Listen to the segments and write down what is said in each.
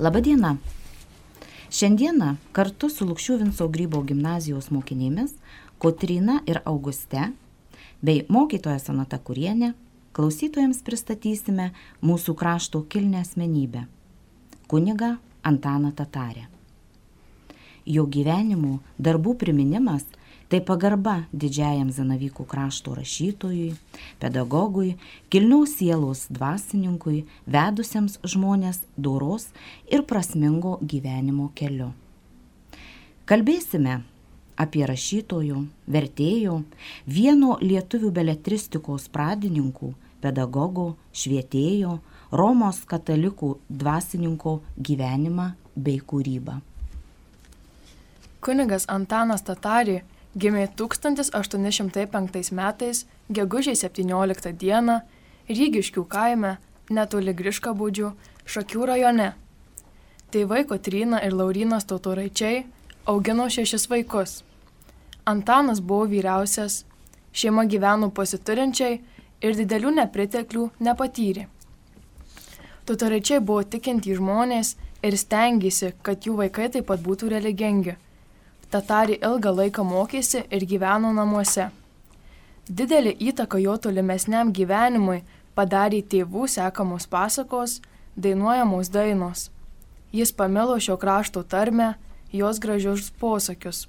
Labadiena. Šiandieną kartu su Lukščių Vinco Grybo gimnazijos mokinėmis Kotrina ir Auguste bei mokytoja Sanata Kurienė klausytojams pristatysime mūsų krašto kilnę asmenybę - kuniga Antaną Tatarę. Jo gyvenimų darbų priminimas Tai pagarba didžiajam Zanavykų krašto rašytojui, pedagogui, kilniaus sielos dvasininkui, vedusiems žmonės doros ir prasmingo gyvenimo keliu. Kalbėsime apie rašytojų, vertėjų, vieno lietuvių beletristikos pradininkų, pedagogo, švietėjo, Romos katalikų dvasininko gyvenimą bei kūrybą. Kunigas Antanas Tatari Gimė 1805 metais, gegužės 17 dieną, Rygiškių kaime, netoli Griškabūdžių, Šakių rajone. Tėvai Kotryna ir Laurinas Tautoraičiai augino šešis vaikus. Antanas buvo vyriausias, šeima gyveno pasiturinčiai ir didelių nepriteklių nepatyrė. Tautoraičiai buvo tikinti žmonės ir stengiasi, kad jų vaikai taip pat būtų religingi Tatari ilgą laiką mokėsi ir gyveno namuose. Didelį įtaką jo tolimesniam gyvenimui padarė tėvų sekamos pasakos, dainuojamos dainos. Jis pamilo šio krašto tarmę, jos gražius posakius.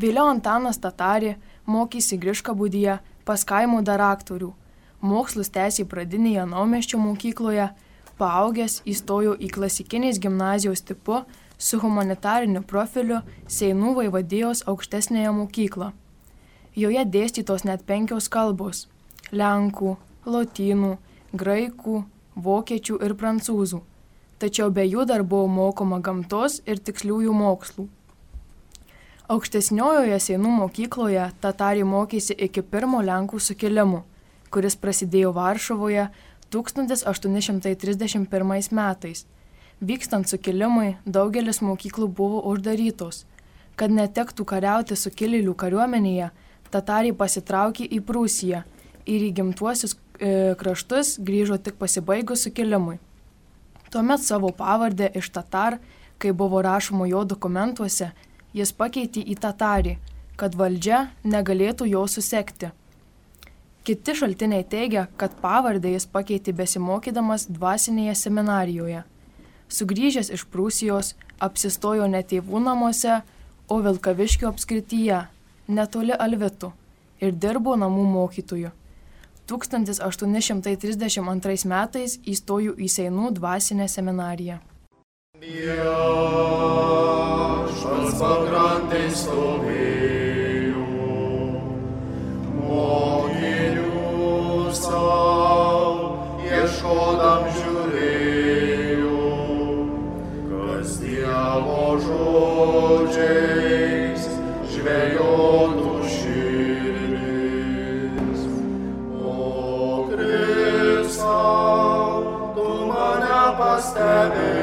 Vėliau Antanas Tatari mokėsi Griška būdyje pas kaimų dar aktorių. Mokslus tęsė pradinėje naumeščio mokykloje, paaugęs įstojo į klasikinės gimnazijos tipu su humanitariniu profiliu Seinų vaivadijos aukštesnėje mokykla. Joje dėstytos net penkios kalbos - lenkų, lotynų, graikų, vokiečių ir prancūzų. Tačiau be jų dar buvo mokoma gamtos ir tiksliųjų mokslų. Aukštesniojoje Seinų mokykloje Tatari mokėsi iki pirmo Lenkų sukilimo, kuris prasidėjo Varšuvoje 1831 metais Vykstant sukilimui, daugelis mokyklų buvo uždarytos. Kad netektų kariauti sukilėlių kariuomenėje, tatariai pasitraukė į Prūsiją ir į gimtuosius e, kraštus grįžo tik pasibaigus sukilimui. Tuomet savo pavardę iš tatar, kai buvo rašoma jo dokumentuose, jis pakeitė į tatarį, kad valdžia negalėtų jo susekti. Kiti šaltiniai teigia, kad pavardę jis pakeitė besimokydamas dvasinėje seminarijoje. Sugrįžęs iš Prūsijos, apsistojo ne tėvų namuose, o Vilkaviškio apskrityje, netoli Alvitų, ir dirbo namų mokytoju. 1832 metais įstojau į Seinų dvasinę seminariją. Viešpats pakrantė stovėjo, steady.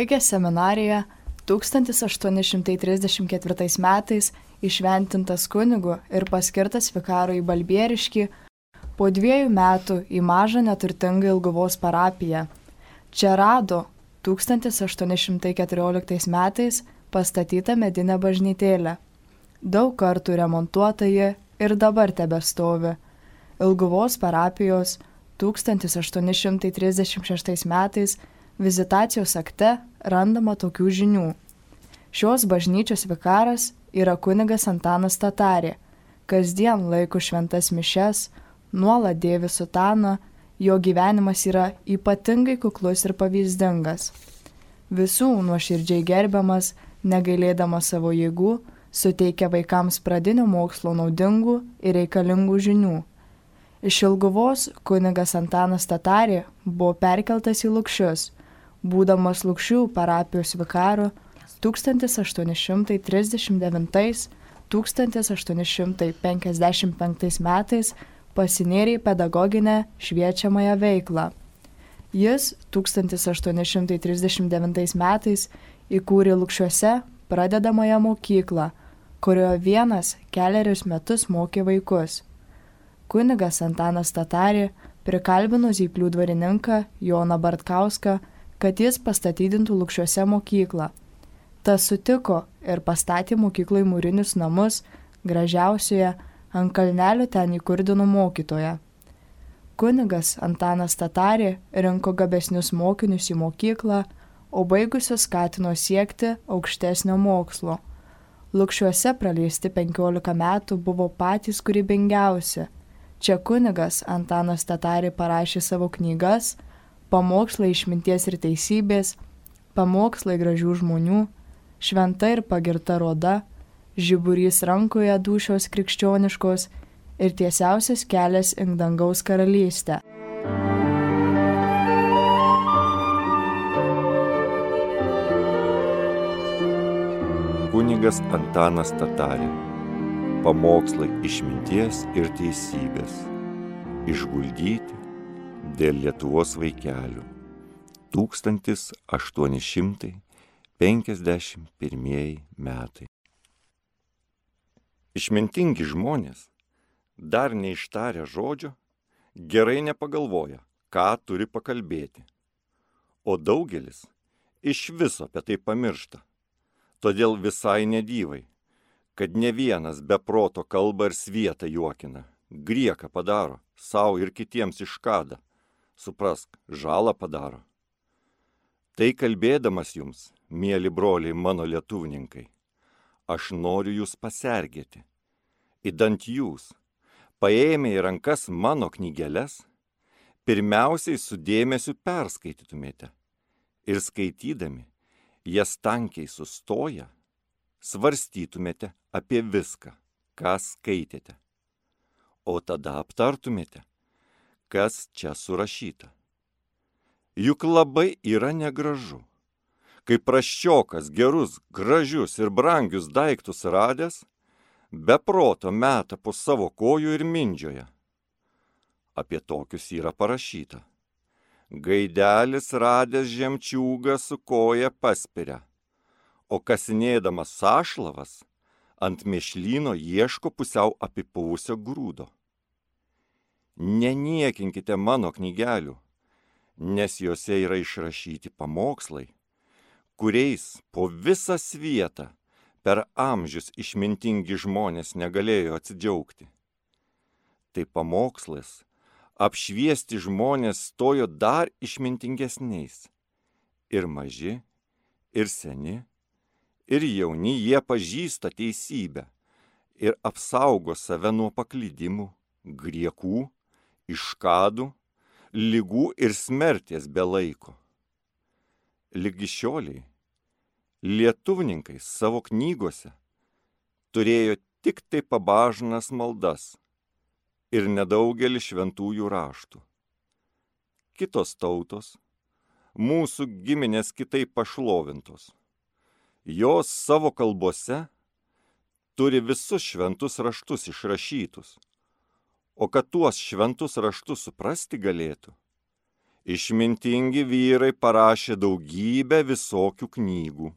Baigęs seminariją 1834 metais išventintas kunigu ir paskirtas vikaru į Balbieriškį, po dviejų metų į mažą neturtingą Ilguvos parapiją. Čia rado 1814 metais pastatytą medinę bažnytėlę. Daug kartų remontuota ji ir dabar tebestovi. Ilguvos parapijos 1836 metais vizitacijos akte randama tokių žinių. Šios bažnyčios vikaras yra kunigas Antanas Tatarė, kasdien laiko šventas mišes, nuolat dėvi sutaną, jo gyvenimas yra ypatingai kuklus ir pavyzdingas. Visų nuoširdžiai gerbiamas, negailėdamas savo jėgų, suteikia vaikams pradinio mokslo naudingų ir reikalingų žinių. Iš Ilguvos kunigas Antanas Tatarė buvo perkeltas į Lukščius, būdamas Lukščių parapijos vikaru 1889-1855 metais pasinėrė į pedagoginę šviečiamąją veiklą. Jis 1839 metais įkūrė Lukščiuose pradedamąją mokyklą, kurioje vienas keliarius metus mokė vaikus. Kunigas Antanas Tatarė prikalbino Zyplių dvarininką Joną Bartkauską, kad jis pastatydintų Lukščiuose mokyklą. Tas sutiko ir pastatė mokyklai mūrinius namus gražiausioje ant kalnelio ten įkurdino mokytoją. Kunigas Antanas Tatarė rinko gabesnius mokinius į mokyklą, o baigusius skatino siekti aukštesnio mokslo. Lukščiuose praleisti 15 metų buvo patys kūrybingiausi. Čia kunigas Antanas Tatarė parašė savo knygas Pamokslai išminties ir teisybės, Pamokslai gražių žmonių, Šventa ir pagirta roda, žiburys rankoje dušios krikščioniškos ir tiesiausias kelias į dangaus karalystę. Kunigas Antanas Tatarė. Pamokslai išminties ir teisybės. Išguldyti dėl Lietuvos vaikelių. 1851 metai. Išmintingi žmonės, dar neištarę žodžio, gerai nepagalvoja, ką turi pakalbėti. O daugelis iš viso apie tai pamiršta. Todėl visai nedyvai, kad ne vienas be proto kalba ir svietą juokina, grieką padaro, savo ir kitiems iškada, suprask, žalą padaro. Tai kalbėdamas jums, mėly broliai mano lietuvininkai, aš noriu jūs pasergėti. Įdant jūs, paėmę į rankas mano knygeles, pirmiausiai su dėmesiu perskaitytumėte ir skaitydami jas tankiai sustoja, svarstytumėte apie viską, ką skaitėte, o tada aptartumėte, kas čia surašyta. Juk labai yra negražu kai praščiokas gerus, gražius ir brangius daiktus radęs, be proto meta po savo kojų ir mindžioja. Apie tokius yra parašyta. Gaidelis radęs žemčiūgą su koja paspiria, o kasinėdamas sašlavas ant mėšlyno ieško pusiau apipuvusio grūdo. Neniekinkite mano knygelių, nes juose yra išrašyti pamokslai kuriais po visą svietą per amžius išmintingi žmonės negalėjo atsidžiaugti. Tai pamokslas apšviesti žmonės stojo dar išmintingesniais. Ir maži, ir seni, ir jauni jie pažįsta teisybę ir apsaugo save nuo paklydimų, griekų, iškadų, lygų ir smerties be laiko. Lygi šioliai lietuvininkai savo knygose turėjo tik tai pabažnas maldas ir nedaugelį šventųjų raštų. Kitos tautos, mūsų giminės kitaip pašlovintos. Jos savo kalbose turi visus šventus raštus išrašytus, o kad tuos šventus raštus suprasti galėtų, išmintingi vyrai parašė daugybę visokių knygų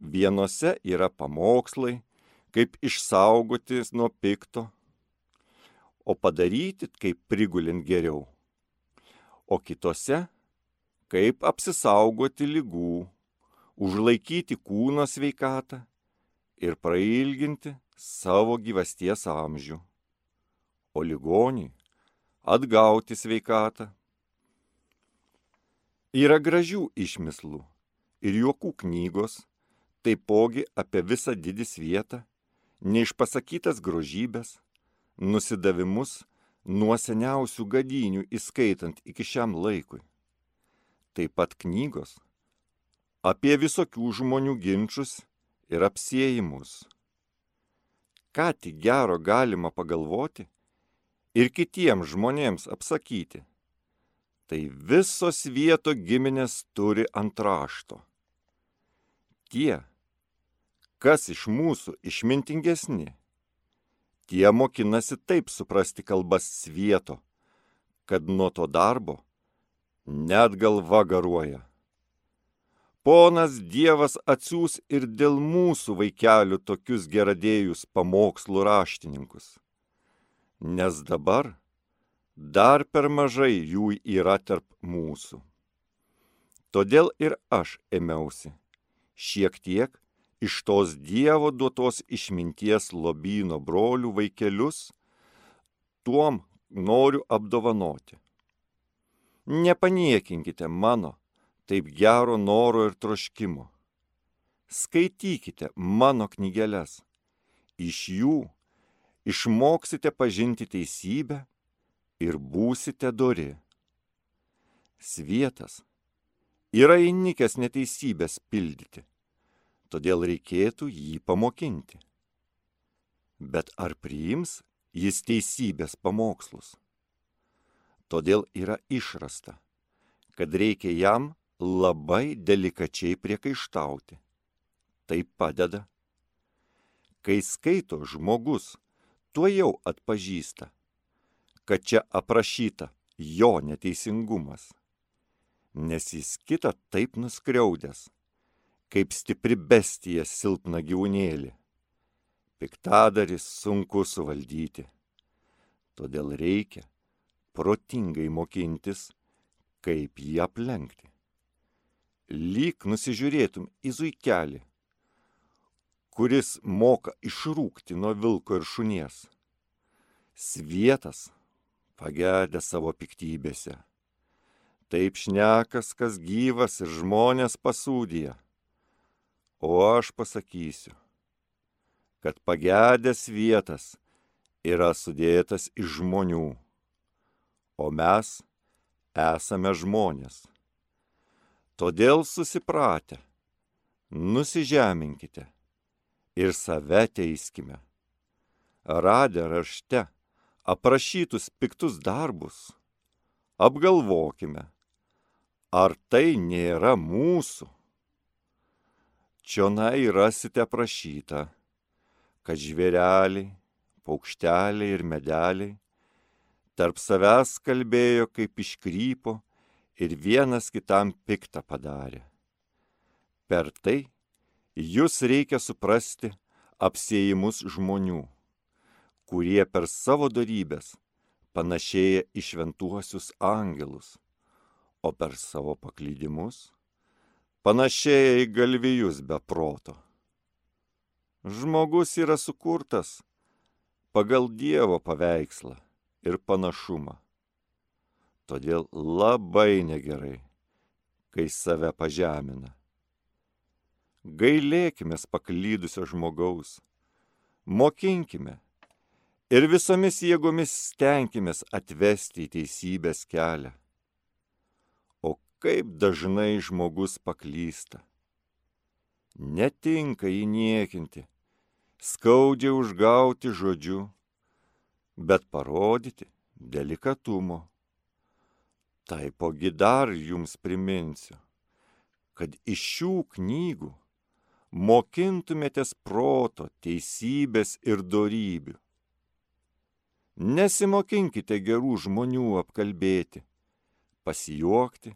Vienose yra pamokslai, kaip išsaugotis nuo pikto, o padaryti, kaip prigulint geriau. O kitose, kaip apsisaugoti lygų, užlaikyti kūno sveikatą ir prailginti savo gyvasties amžių. O ligoniui atgauti sveikatą. Yra gražių išmislų ir juokų knygos, taipogi apie visą didį svietą, neišpasakytas grožybės, nusidavimus nuo seniausių gadinių įskaitant iki šiam laikui. Taip pat knygos apie visokių žmonių ginčius ir apsėjimus. Ką tik gero galima pagalvoti ir kitiems žmonėms apsakyti. Tai visos vieto giminės turi ant rašto. Tie, kas iš mūsų išmintingesni, tie mokinasi taip suprasti kalbas svieto, kad nuo to darbo net galva garuoja. Ponas Dievas atsiūs ir dėl mūsų vaikelių tokius geradėjus pamokslų raštininkus. Nes dabar dar per mažai jų yra tarp mūsų. Todėl ir aš ėmiausi šiek tiek iš tos Dievo duotos išminties lobino brolių vaikelius, tuom noriu apdovanoti. Nepaniekinkite mano taip gero noro ir troškimo. Skaitykite mano knygeles. Iš jų išmoksite pažinti teisybę ir būsite dori. Svietas yra įnikęs neteisybės pildyti todėl reikėtų jį pamokinti. Bet ar priims jis teisybės pamokslus? Todėl yra išrasta, kad reikia jam labai delikačiai priekaištauti. Tai padeda. Kai skaito žmogus, tuo jau atpažįsta, kad čia aprašyta jo neteisingumas, nes jis kitą taip nuskriaudęs, kaip stipri bestija silpna gyvūnėlį. Piktadaris sunku suvaldyti. Todėl reikia protingai mokintis, kaip jį aplenkti. Lyg nusižiūrėtum į zuikelį, kuris moka išrūkti nuo vilko ir šunies. Svietas pagedė savo piktybėse. Taip šnekas, kas gyvas ir žmonės pasūdija o aš pasakysiu, kad pagedęs vietas yra sudėtas iš žmonių, o mes esame žmonės. Todėl susipratę, nusižeminkite ir save teiskime. Radę rašte aprašytus piktus darbus, apgalvokime, ar tai nėra mūsų Čionai rasite prašyta, kad žvėreliai, paukšteliai ir medeliai tarp savęs kalbėjo kaip iškrypo ir vienas kitam piktą padarė. Per tai jūs reikia suprasti apsėjimus žmonių, kurie per savo darybės panašėja į šventuosius angelus, o per savo paklydimus panašėja į galvijus be proto. Žmogus yra sukurtas pagal Dievo paveikslą ir panašumą. Todėl labai negerai, kai save pažemina. Gailėkime paklydusio žmogaus, mokinkime ir visomis jėgomis stenkimės atvesti į teisybės kelią kaip dažnai žmogus paklysta. Netinka jį niekinti, skaudžiai užgauti žodžiu, bet parodyti delikatumo. Taipogi dar jums priminsiu, kad iš šių knygų mokintumėtės proto, teisybės ir darybių. Nesimokinkite gerų žmonių apkalbėti, pasijuokti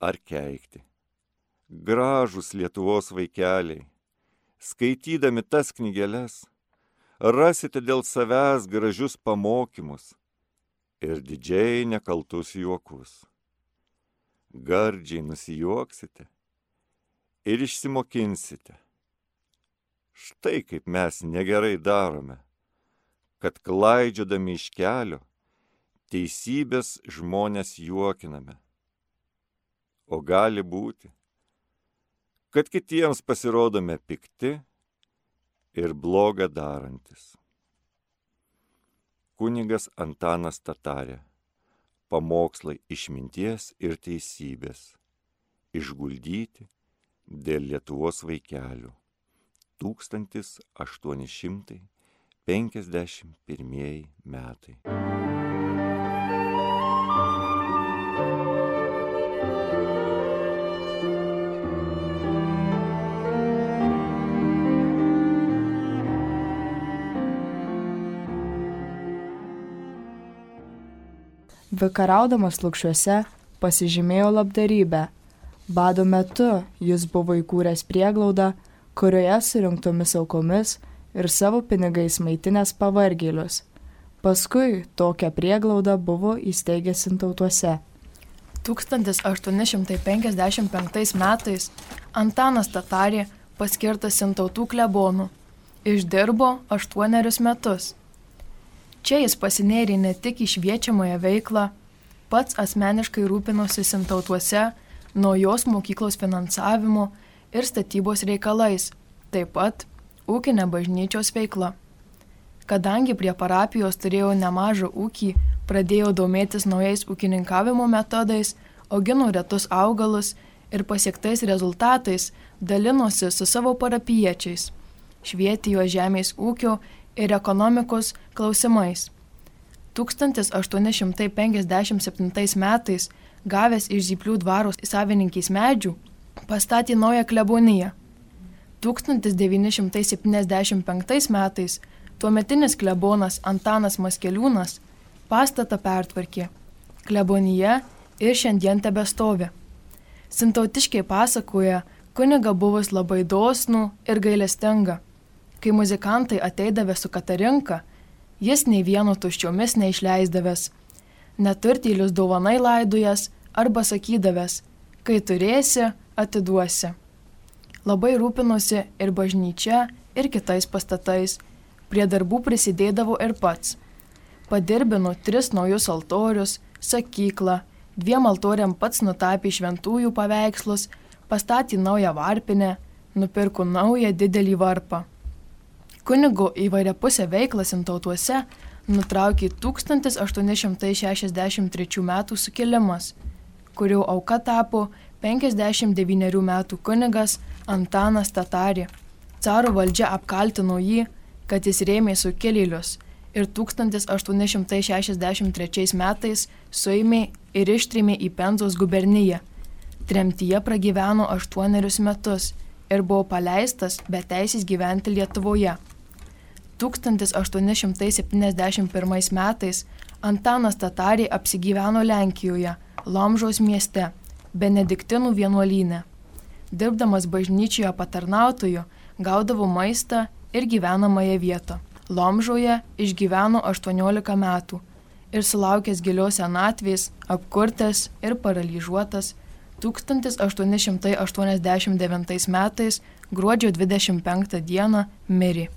ar keikti, gražus Lietuvos vaikeliai, skaitydami tas knygeles, rasite dėl savęs gražius pamokymus ir didžiai nekaltus juokus. Gardžiai nusijuoksite ir išsimokinsite. Štai kaip mes negerai darome, kad klaidžiodami iš kelio teisybės žmonės juokiname. O gali būti, kad kitiems pasirodome pikti ir blogą darantis. Kunigas Antanas Tatarė. Pamokslai išminties ir teisybės. Išguldyti dėl Lietuvos vaikelių. 1851 metai. Vikaraudamas lukščiuose pasižymėjo labdarybę. Bado metu jis buvo įkūręs prieglaudą, kurioje surinktomis aukomis ir savo pinigais maitinės pavargėlius. Paskui tokią prieglaudą buvo įsteigęs Sintautuose. 1855 metais Antanas Tatarė paskirtas Sintautų klebonų. Išdirbo aštuonerius metus. Čia jis pasinėrė ne tik į šviečiamąją veiklą, pats asmeniškai rūpinosi Sintautuose naujos mokyklos finansavimu ir statybos reikalais, taip pat ūkinė bažnyčios veikla. Kadangi prie parapijos turėjau nemažą ūkį, pradėjau domėtis naujais ūkininkavimo metodais, auginau retus augalus ir pasiektais rezultatais dalinosi su savo parapiečiais, švietė juos žemės ūkio ir ekonomikos klausimais. 1857 metais, gavęs iš Zyplių dvaro savininkiais medžių, pastatė naują kleboniją. 1975 metais tuometinis klebonas Antanas Maskeliūnas pastatą pertvarkė. Klebonija ir šiandien tebestovi. Sintautiškiai pasakoja, kuniga buvus labai dosnų ir gailestinga. Kai muzikantai ateidavė su Katarinka, jis nei vieno tuščiomis neišleisdavęs. Neturtylius dovanai laidujas arba sakydavęs, kai turėsi, atiduosi. Labai rūpinosi ir bažnyčia, ir kitais pastatais. Prie darbų prisidėdavo ir pats. Padirbino tris naujus altorius, sakyklą, dviem altoriam pats nutapė šventųjų paveikslus, pastatė naują varpinę, nupirko naują didelį varpą. Kunigo įvairiapusę veiklą Sintautuose nutraukė 1863 m. sukilimas, kurio auka tapo 59 metų kunigas Antanas Tatari. Caro valdžia apkaltino jį, kad jis rėmė sukilėlius ir 1863 metais suėmė ir ištrėmė į Penzos guberniją. Tremtyje pragyveno aštuonerius metus ir buvo paleistas be teisės gyventi Lietuvoje. 1871 metais Antanas Tatariai apsigyveno Lenkijoje, Lomžaus mieste, Benediktinų vienuolyne. Dirbdamas bažnyčioje patarnautoju, gaudavo maistą ir gyvenamąją vietą. Lomžoje išgyveno 18 metų ir sulaukęs gilios senatvės, apkurtas ir paralyžiuotas, 1889 metais gruodžio 25 dieną mirė.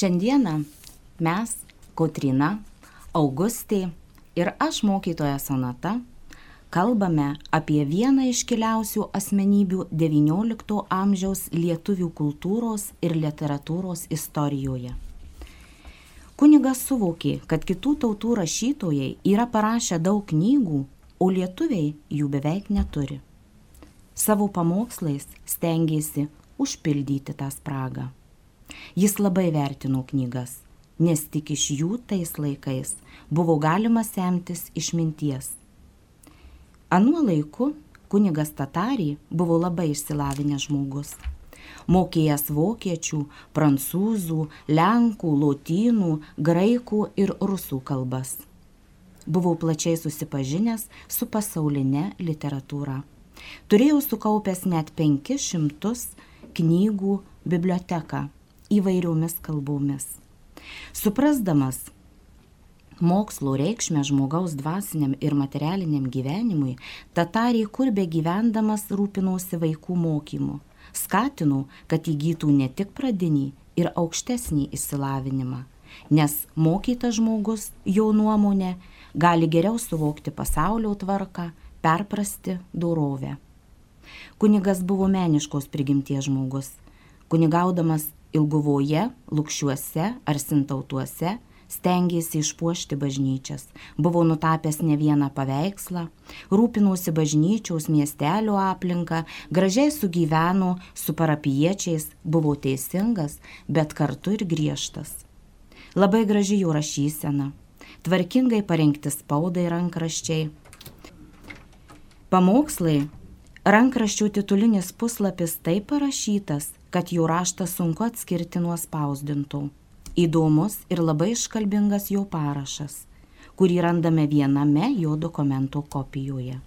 Šiandieną mes, Kotrina, Augustė ir aš mokytoja Sonata kalbame apie vieną iškiliausių asmenybių XIX amžiaus lietuvių kultūros ir literatūros istorijoje. Kunigas suvokė, kad kitų tautų rašytojai yra parašę daug knygų, o lietuviai jų beveik neturi. Savo pamokslais stengiasi užpildyti tą spragą. Jis labai vertino knygas, nes tik iš jų tais laikais buvo galima semtis išminties. Anuo laiku kunigas Tatarį buvo labai išsilavinęs žmogus. Mokėjęs vokiečių, prancūzų, lenkų, lotynų, graikų ir rusų kalbas buvau plačiai susipažinęs su pasaulinė literatūra. Turėjau sukaupęs net 500 knygų biblioteką įvairiomis kalbomis. Suprasdamas mokslo reikšmę žmogaus dvasiniam ir materialiniam gyvenimui, tatariai kur be gyvendamas rūpinosi vaikų mokymu, skatino, kad įgytų ne tik pradinį ir aukštesnį išsilavinimą, nes mokytas žmogus, jo nuomonė, gali geriau suvokti pasaulio tvarką, perprasti dorovę. Kunigas buvo meniškos prigimties žmogus. Kunigaudamas Ilguvoje, Lukščiuose ar Sintautuose stengėsi išpuošti bažnyčias, buvo nutapęs ne vieną paveikslą, rūpinosi bažnyčiaus miestelio aplinką, gražiai sugyveno su parapiečiais, buvo teisingas, bet kartu ir griežtas. Labai graži jų rašysena, tvarkingai parengti spaudai rankraščiai. Pamokslai rankraščių titulinis puslapis taip parašytas, kad jų raštas sunku atskirti nuo spausdintų. Įdomus ir labai iškalbingas jo parašas, kurį randame viename jo dokumento kopijoje.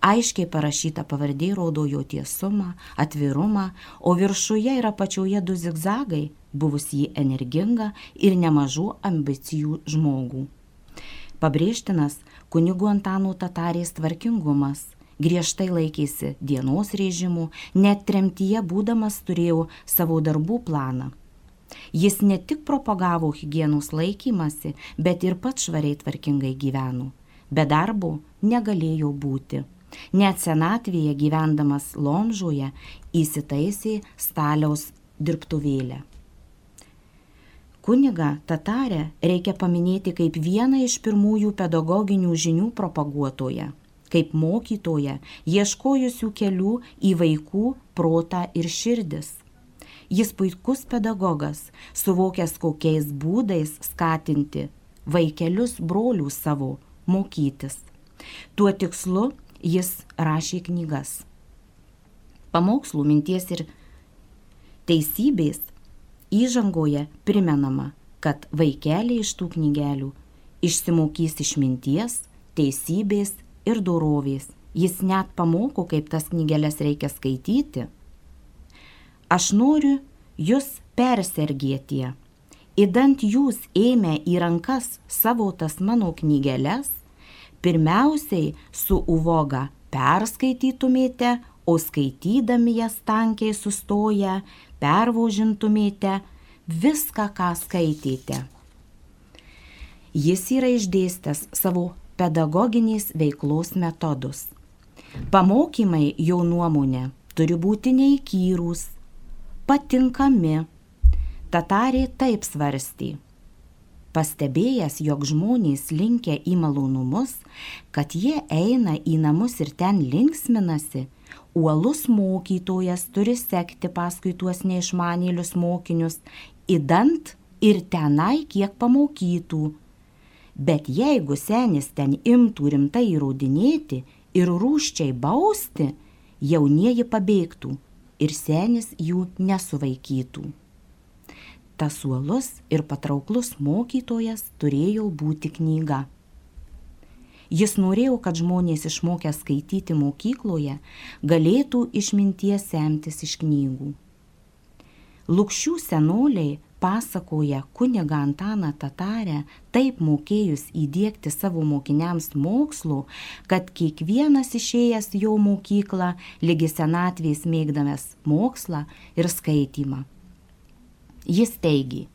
Aiškiai parašyta pavardė rodo jo tiesumą, atvirumą, o viršuje ir apačioje du zigzagai, buvus jį energingą ir nemažų ambicijų žmogų. Pabrėžtinas kunigų Antanų tatarės tvarkingumas. Griežtai laikėsi dienos režimų, net tremtyje būdamas turėjo savo darbų planą. Jis ne tik propagavo hygienos laikymasi, bet ir pats švariai tvarkingai gyveno. Be darbo negalėjo būti. Net senatvėje gyvendamas Lomžoje įsitaisė staliaus dirbtuvėlę. Kuniga Tatarę reikia paminėti kaip vieną iš pirmųjų pedagoginių žinių propaguotoją, kaip mokytoją, ieškojusių kelių į vaikų protą ir širdis. Jis puikus pedagogas, suvokęs kokiais būdais skatinti vaikelius brolių savo mokytis. Tuo tikslu jis rašė knygas. Pamokslų minties ir teisybės Įžangoje primenama, kad vaikeliai iš tų knygelių išsimokys išminties, teisybės ir dorovės. Jis net pamoko, kaip tas knygelės reikia skaityti. Aš noriu jūs persergėtie. Įdant jūs ėmė į rankas savo tas mano knygelės, pirmiausiai su uvoga perskaitytumėte, o skaitydami jas tankiai sustoję, pervožintumėte viską, ką skaitėte. Jis yra išdėstęs savo pedagoginės veiklos metodus. Pamokymai jo nuomonė turi būti neįkyrūs, patinkami. Tatarė taip svarstė. Pastebėjęs, jog žmonės linkia į malonumus, kad jie eina į namus ir ten linksminasi, uolus mokytojas turi sekti paskui tuos neišmanėlius mokinius, įdant ir tenai kiek pamokytų. Bet jeigu senis ten imtų rimtai įrodinėti ir rūščiai bausti, jaunieji pabėgtų ir senis jų nesuvaikytų. Tas uolus ir patrauklus mokytojas turėjo būti knyga. Jis norėjo, kad žmonės išmokę skaityti mokykloje galėtų išminties semtis iš knygų. Lukščių senoliai pasakoja kuniga Antaną Tatarę taip mokėjus įdėkti savo mokiniams mokslo, kad kiekvienas išėjęs jo mokyklą lygi senatvės mėgdamės mokslą ir skaitymą. Jis teigi,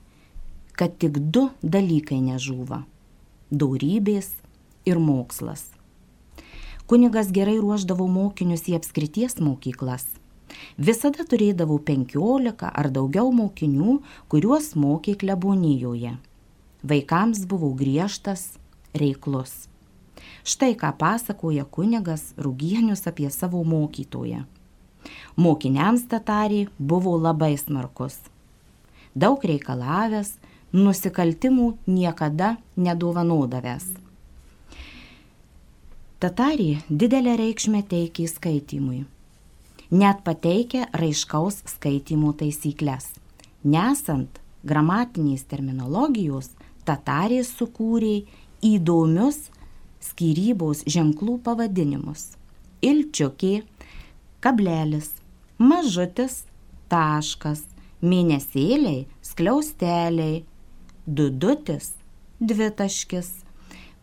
kad tik du dalykai nežūva - daurybės ir mokslas. Kunigas gerai ruoždavo mokinius į apskrities mokyklas. Visada turėdavo penkiolika ar daugiau mokinių, kuriuos mokė klebonijoje. Vaikams buvau griežtas, reiklus. Štai ką pasakoja kunigas Rugienius apie savo mokytoją. Mokiniams tatariai buvo labai smarkus. Daug reikalavęs, nusikaltimų niekada nedovanodavęs. Tatarį didelę reikšmę teikia skaitimui. Net pateikia raiškaus skaitimo taisyklės. Nesant gramatinės terminologijos, tatarės sukūrė įdomius skyrybos ženklų pavadinimus. Ilčiukė, kablelis, mažutis, taškas, mėnesėliai, skliausteliai, dudutis, dvitaškis.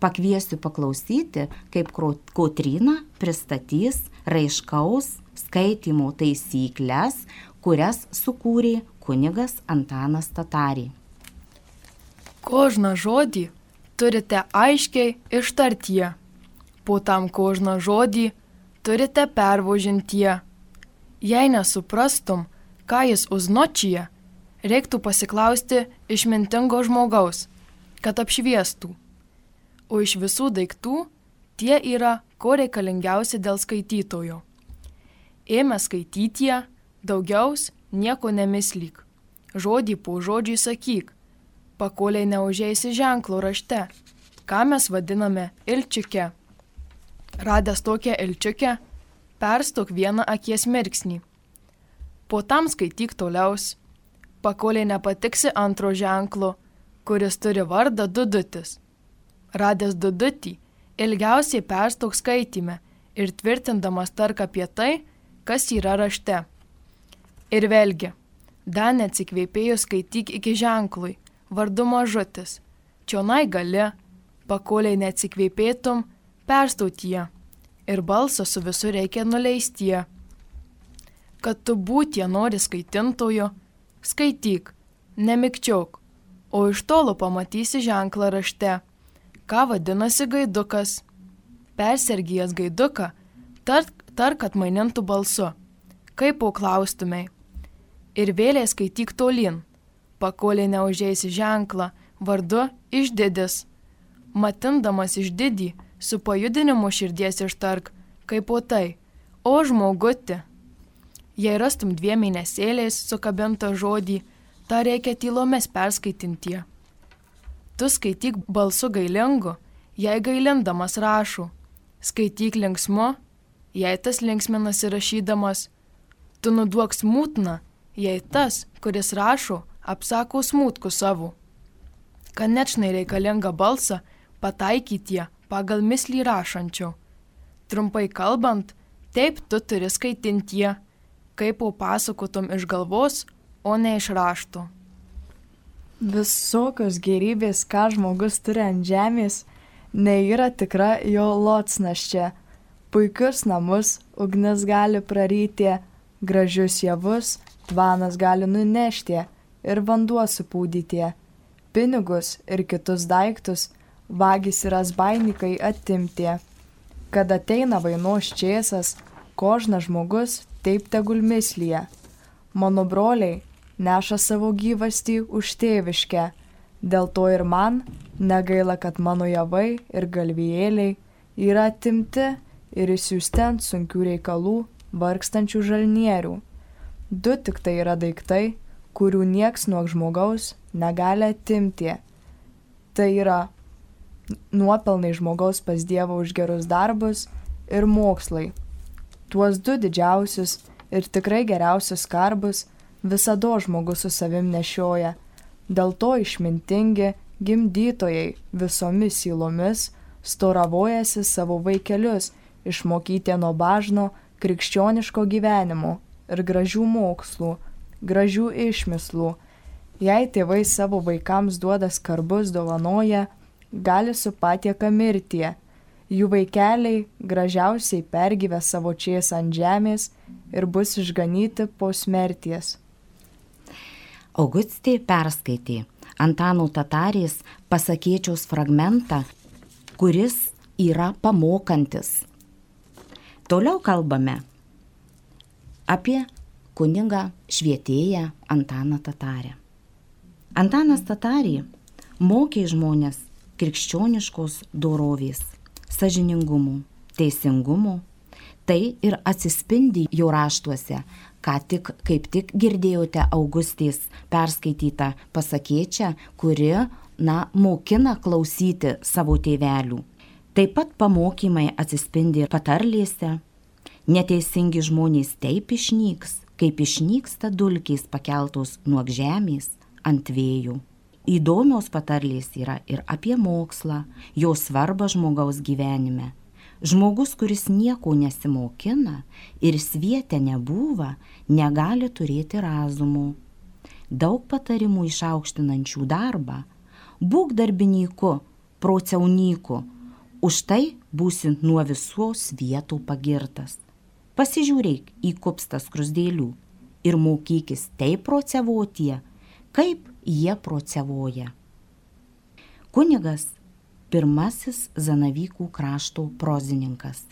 Pakviesiu paklausyti, kaip Kotrina pristatys raiškaus skaitimo taisyklės, kurias sukūrė kunigas Antanas Tatarį. Kožną žodį turite aiškiai ištartie. Po tam kožną žodį turite pervožintie. Jei nesuprastum, ką jis uznočyje, reiktų pasiklausti išmintingo žmogaus, kad apšviestų. O iš visų daiktų tie yra ko reikalingiausi dėl skaitytojo. Ėmė skaitytie, daugiaus nieko nemislyk. Žodį po žodžiui sakyk, pakoliai neužėsi ženklo rašte, ką mes vadiname ilčiuke. Radęs tokią ilčiukę, perstok vieną akies mirksnį. Po tam skaityk toliaus, pakoliai nepatiksi antro ženklo, kuris turi vardą dudutis. Radęs dudutį, ilgiausiai perstok skaitime ir tvirtindamas tark apie tai, kas yra rašte. Ir vėlgi, dar neatsikvėpėjus skaityk iki ženklui, vardu mažutis. Čionai gali, pakoliai neatsikvėpėtum, perstautie. Ir balsą su visur reikia nuleistie. Kad tu būtie nori skaitintojo, skaityk, nemikčiok, o iš tolo pamatysi ženklą rašte, ką vadinasi gaidukas. Persergijęs gaiduką, tark, tark atmainintų balsu, kaip paklaustumai. Ir vėliai skaityk tolin, pakolė neužėsi ženklą, vardu išdidis. Matindamas išdidį, su pajudinimu širdies ištark, kaip o tai, o žmoguti. Jei rastum dviem mėnesėliais sukabintą žodį, tą reikia tylomis perskaitintie. Tu skaityk balsu gailingu, jei gailindamas rašų. Skaityk linksmu, jei tas linksminasi rašydamas. Tu nuduok smūtną, jei tas, kuris rašo, apsako smūtkų savo. Kad nečnai reikalinga balsą pataikytie pagal mislį rašančio. Trumpai kalbant, taip tu turi skaitintie kaip pasakotum iš galvos, o ne iš rašto. Visokios gerybės, ką žmogus turi ant žemės, neįra tikra jo lotsnaščia. Puikius namus ugnis gali praryti, gražius javus tvanas gali nunešti ir vanduo supūdyti. Pinigus ir kitus daiktus vagys ir asbainikai atimti. Kad ateina vainos čiesas, kožnas žmogus taip tegul mislyje. Mano broliai neša savo gyvastį už tėviškę, dėl to ir man negaila, kad mano javai ir galvijėliai yra atimti ir įsiųsti ant sunkių reikalų vargstančių žalnierių. Du tik tai yra daiktai, kurių nieks nuo žmogaus negali atimti. Tai yra nuopelnai žmogaus pas Dievą už gerus darbus ir mokslai tuos du didžiausius ir tikrai geriausius skarbus visada žmogus su savim nešioja. Dėl to išmintingi gimdytojai visomis silomis storavojasi savo vaikelius išmokyti nuo bažno krikščioniško gyvenimo ir gražių mokslų, gražių išmislų. Jei tėvai savo vaikams duoda skarbus dovanoja, gali su patieka mirtie jų vaikeliai gražiausiai pergyvę savo čias ant žemės ir bus išganyti po smerties. Augustė perskaitė Antano Tatarės pasakėčiaus fragmentą, kuris yra pamokantis. Toliau kalbame apie kunigą švietėją Antaną Tatarę. Antanas Tatarė mokė žmonės krikščioniškos dorovės, sažiningumo, teisingumo. Tai ir atsispindi jo raštuose, ką tik kaip tik girdėjote Augustės perskaitytą pasakėčią, kuri, na, mokina klausyti savo tėvelių. Taip pat pamokymai atsispindi patarlėse. Neteisingi žmonės taip išnyks, kaip išnyksta dulkiais pakeltos nuo žemės ant vėjų. Įdomios patarlės yra ir apie mokslą, jo svarbą žmogaus gyvenime. Žmogus, kuris nieko nesimokina ir svietę nebūva, negali turėti razumų. Daug patarimų išaukštinančių darbą. Būk darbininku, prociaunyku, už tai būsi nuo visos vietų pagirtas. Pasižiūrėk į kupstas krusdėlių ir mokykis taip prociavotie, kaip jie prociavoja. Kunigas pirmasis Zanavykų krašto prozininkas.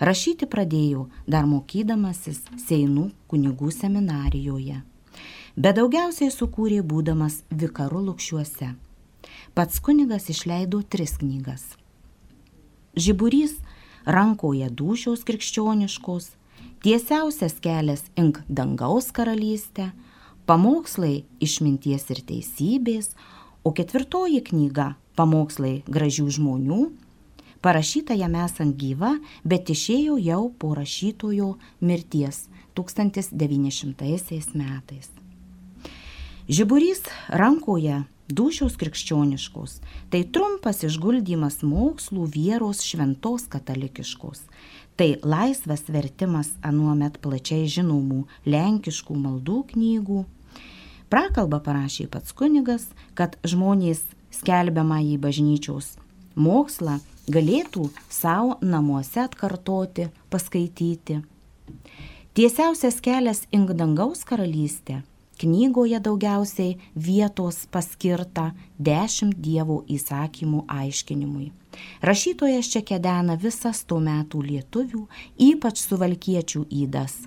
Rašyti pradėjau dar mokydamasis Seinų kunigų seminarijoje, bet daugiausiai sukūrė būdamas vikaru lukščiuose. Pats kunigas išleido tris knygas. Žiburys rankoje dušios krikščioniškos, tiesiausias kelias ink dangaus karalystę, pamokslai išminties ir teisybės, o ketvirtoji knyga pamokslai gražių žmonių, parašyta jam esant gyva, bet išėjo jau po rašytojo mirties 1900 metais. Žiburys rankoje dušios krikščioniškos - tai trumpas išguldymas mokslų vieros šventos katalikiškos. Tai laisvas vertimas anuomet plačiai žinomų lenkiškų maldų knygų. Prakalbą parašė pats kunigas, kad žmonės skelbiamą į bažnyčios mokslą galėtų savo namuose atkartoti, paskaityti. Tiesiausias kelias ink dangaus karalystė. Knygoje daugiausiai vietos paskirta dešimt dievų įsakymų aiškinimui. Rašytojas čia kedena visas tuo metų lietuvių, ypač suvalkiečių įdas.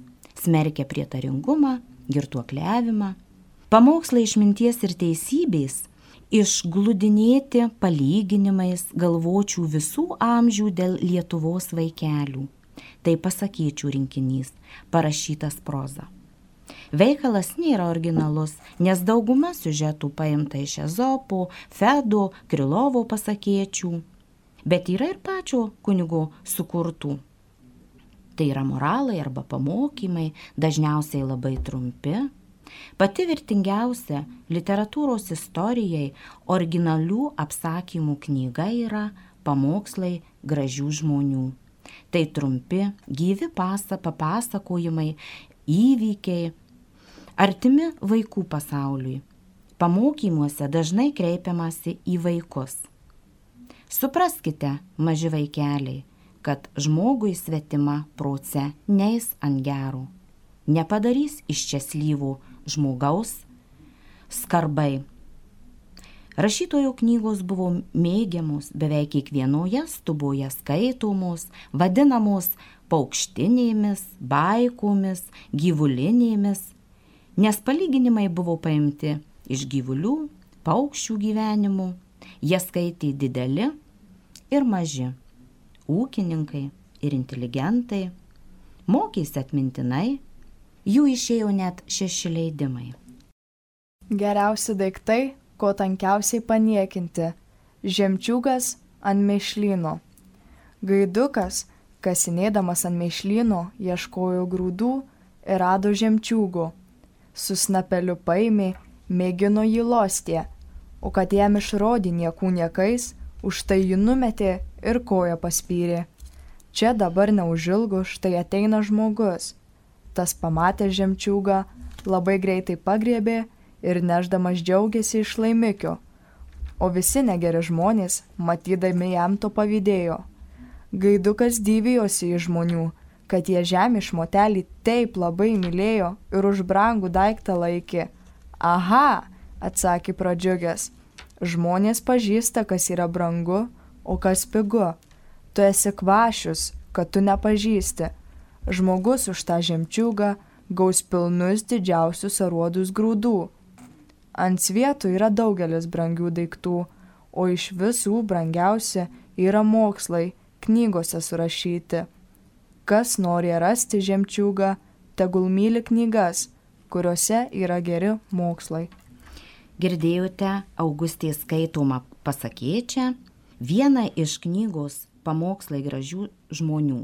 Smerkia prietaringumą, girtuokliavimą. Pamokslai išminties ir teisybės išgludinėti palyginimais galvočių visų amžių dėl Lietuvos vaikelių. Tai pasakyčių rinkinys, parašytas proza. Veikalas nėra originalus, nes dauguma siužetų paimta iš Ezopo, Fedo, Krilovo pasakėčių, bet yra ir pačio kunigo sukurtų. Tai yra moralai arba pamokymai, dažniausiai labai trumpi, Pati vertingiausia literatūros istorijai originalių apsakymų knyga yra Pamokslai gražių žmonių. Tai trumpi, gyvi pasa, papasakojimai, įvykiai, artimi vaikų pasauliui. Pamokymuose dažnai kreipiamasi į vaikus. Supraskite, maži vaikeliai, kad žmogui svetima proce neis ant gerų, nepadarys iš čia slyvų žmogaus skarbai. Rašytojo knygos buvo mėgiamos beveik kiekvienoje stuboje skaitomos, vadinamos paukštinėmis, baikomis, gyvulinėmis, nes palyginimai buvo paimti iš gyvulių, paukščių gyvenimų, jie skaitė dideli ir maži, ūkininkai ir inteligentai, mokėsi atmintinai, Jų išėjo net šeši leidimai. Geriausi daiktai, ko tankiausiai paniekinti - žemčiūgas ant mėšlyno. Gaidukas, kasinėdamas ant mėšlyno, ieškojo grūdų ir rado žemčiūgų. Su snapeliu paėmė, mėgino jį lostė, o kad jam išrodė niekų niekais, už tai jį numetė ir koją paspyrė. Čia dabar neužilgo štai ateina žmogus Tas pamatęs žemčiūgą labai greitai pagriebė ir neždamas džiaugiasi iš laimikio, o visi negeri žmonės, matydami jam to pavydėjo. Gaidukas dyvijosi iš žmonių, kad jie žemė šmotelį taip labai mylėjo ir už brangų daiktą laikė. Aha, atsakė pradžiugęs, Žmonės pažįsta, kas yra brangu, o kas pigu. Tu esi kvašius, kad tu nepažįsti. Žmogus už tą žemčiūgą gaus pilnus didžiausius aruodus grūdų. Ant svietų yra daugelis brangių daiktų, o iš visų brangiausia yra mokslai, knygose surašyti. Kas nori rasti žemčiūgą, tegul myli knygas, kuriuose yra geri mokslai. Girdėjote Augustės skaitomą pasakėčią, vieną iš knygos Pamokslai gražių žmonių.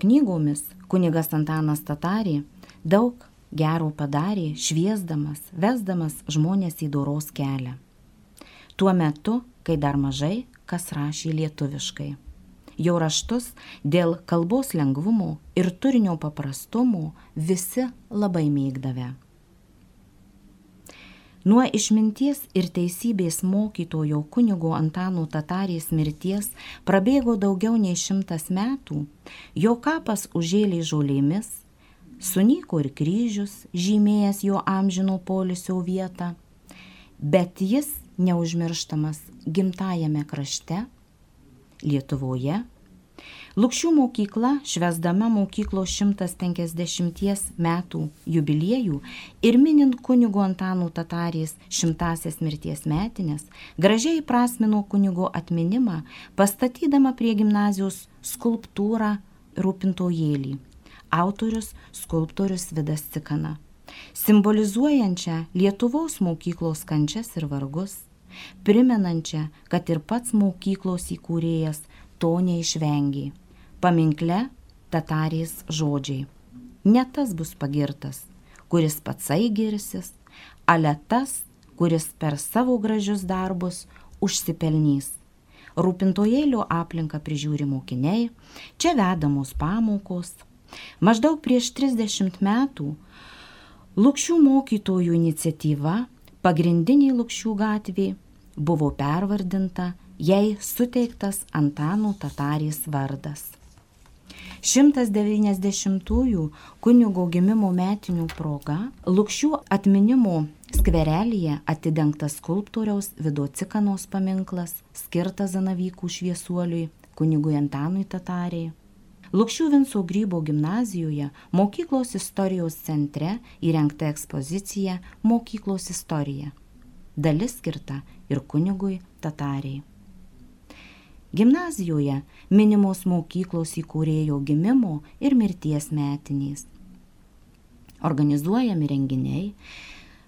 knygomis kunigas Antanas Tatarė daug gero padarė, šviesdamas, vesdamas žmonės į doros kelią. Tuo metu, kai dar mažai kas rašė lietuviškai. Jo raštus dėl kalbos lengvumo ir turinio paprastumo visi labai mėgdavę. Nuo išminties ir teisybės mokytojo kunigo Antano Tatarės mirties prabėgo daugiau nei šimtas metų, jo kapas užėlė žolėmis, sunyko ir kryžius, žymėjęs jo amžino polisio vietą, bet jis neužmirštamas gimtajame krašte, Lietuvoje Lukščių mokykla, švesdama mokyklos 150 metų jubiliejų ir minint kunigo Antanų Tatarės šimtasias mirties metinės, gražiai prasmino kunigo atminimą, pastatydama prie gimnazijos skulptūrą rūpintojėlį. Autorius skulptorius Vidas Cikana, simbolizuojančią Lietuvos mokyklos kančias ir vargus, primenančią, kad ir pats mokyklos įkūrėjas to neišvengė paminkle tatarės žodžiai. Ne tas bus pagirtas, kuris patsai girsis, ale tas, kuris per savo gražius darbus užsipelnys. Rūpintojėlio aplinką prižiūri mokiniai, čia vedamos pamokos. Maždaug prieš 30 metų Lukščių mokytojų iniciatyva pagrindiniai Lukščių gatvė buvo pervardinta, jai suteiktas Antano Tatarės vardas. 190-ųjų kunigo gimimo metinių proga Lukščių atminimo skverelyje atidengtas skulptoriaus Vidocikanos paminklas skirtas Zanavykų šviesuoliui kunigui Antanui Tatariai. Lukščių Vinco Grybo gimnazijoje mokyklos istorijos centre įrengta ekspozicija Mokyklos istorija. Dalis skirta ir kunigui Tatariai. Gimnazijoje minimos mokyklos įkūrėjo gimimo ir mirties metinės. Organizuojami renginiai,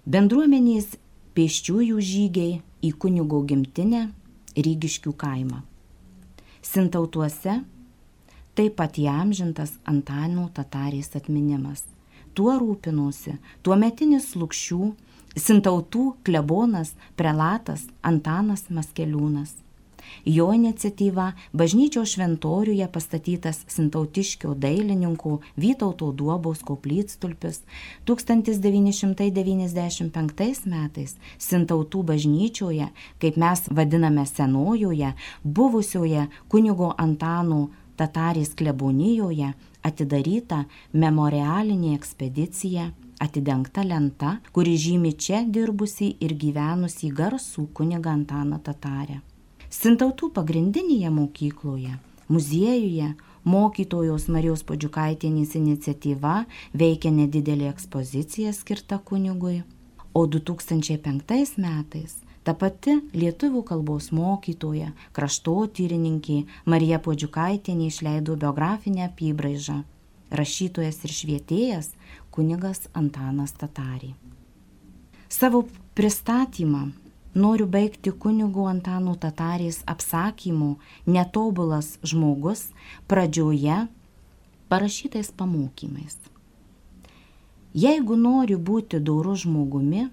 bendruomenės pėsčiųjų žygiai į kunigo gimtinę Rygiškių kaimą. Sintautuose taip pat įamžintas Antano Tatarės atminimas. Tuo rūpinosi tuometinis lukščių, sintautų klebonas, prelatas Antanas Maskeliūnas. Jo iniciatyva bažnyčios šventoriuje pastatytas Sintautiškio dailininkų Vytauto Duobos koplytstulpis 1995 metais Sintautų bažnyčioje, kaip mes vadiname senojoje, buvusioje kunigo Antano Tatarės klebonijoje atidaryta memorialinė ekspedicija atidengta lenta, kuri žymi čia dirbusi ir gyvenusi garsų kuniga Antaną Tatarę. Sintautų pagrindinėje mokykloje, muziejuje, mokytojos Marijos Podžiukaitienės iniciatyva veikia nedidelė ekspozicija skirta kunigui, o 2005 metais ta pati lietuvių kalbos mokytoja, kraštotyrininkė Marija Podžiukaitienė išleido biografinę apibraižą rašytojas ir švietėjas kunigas Antanas Tatarį. Savo pristatymą noriu baigti kunigu Antanu Tatarės apsakymu Netobulas žmogus pradžioje parašytais pamokymais. Jeigu nori būti doru žmogumi,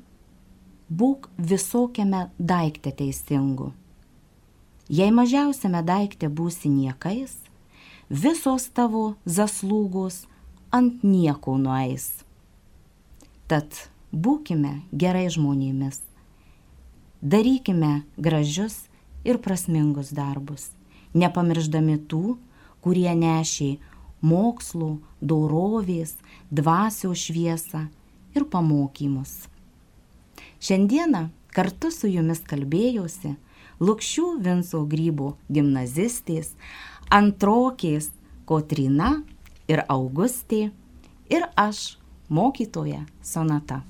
būk visokiame daikte teisingu. Jei mažiausiame daikte būsi niekais, visos tavo zaslūgos ant nieko nueis. Tad būkime gerai žmonėmis Darykime gražius ir prasmingus darbus, nepamirždami tų, kurie nešė mokslų, dorovės, dvasios šviesą ir pamokymus. Šiandieną kartu su jumis kalbėjosi Lukščių Vinco Grybo gimnazistės, antrokės Kotrina ir Augustė ir aš, mokytoja Sonata.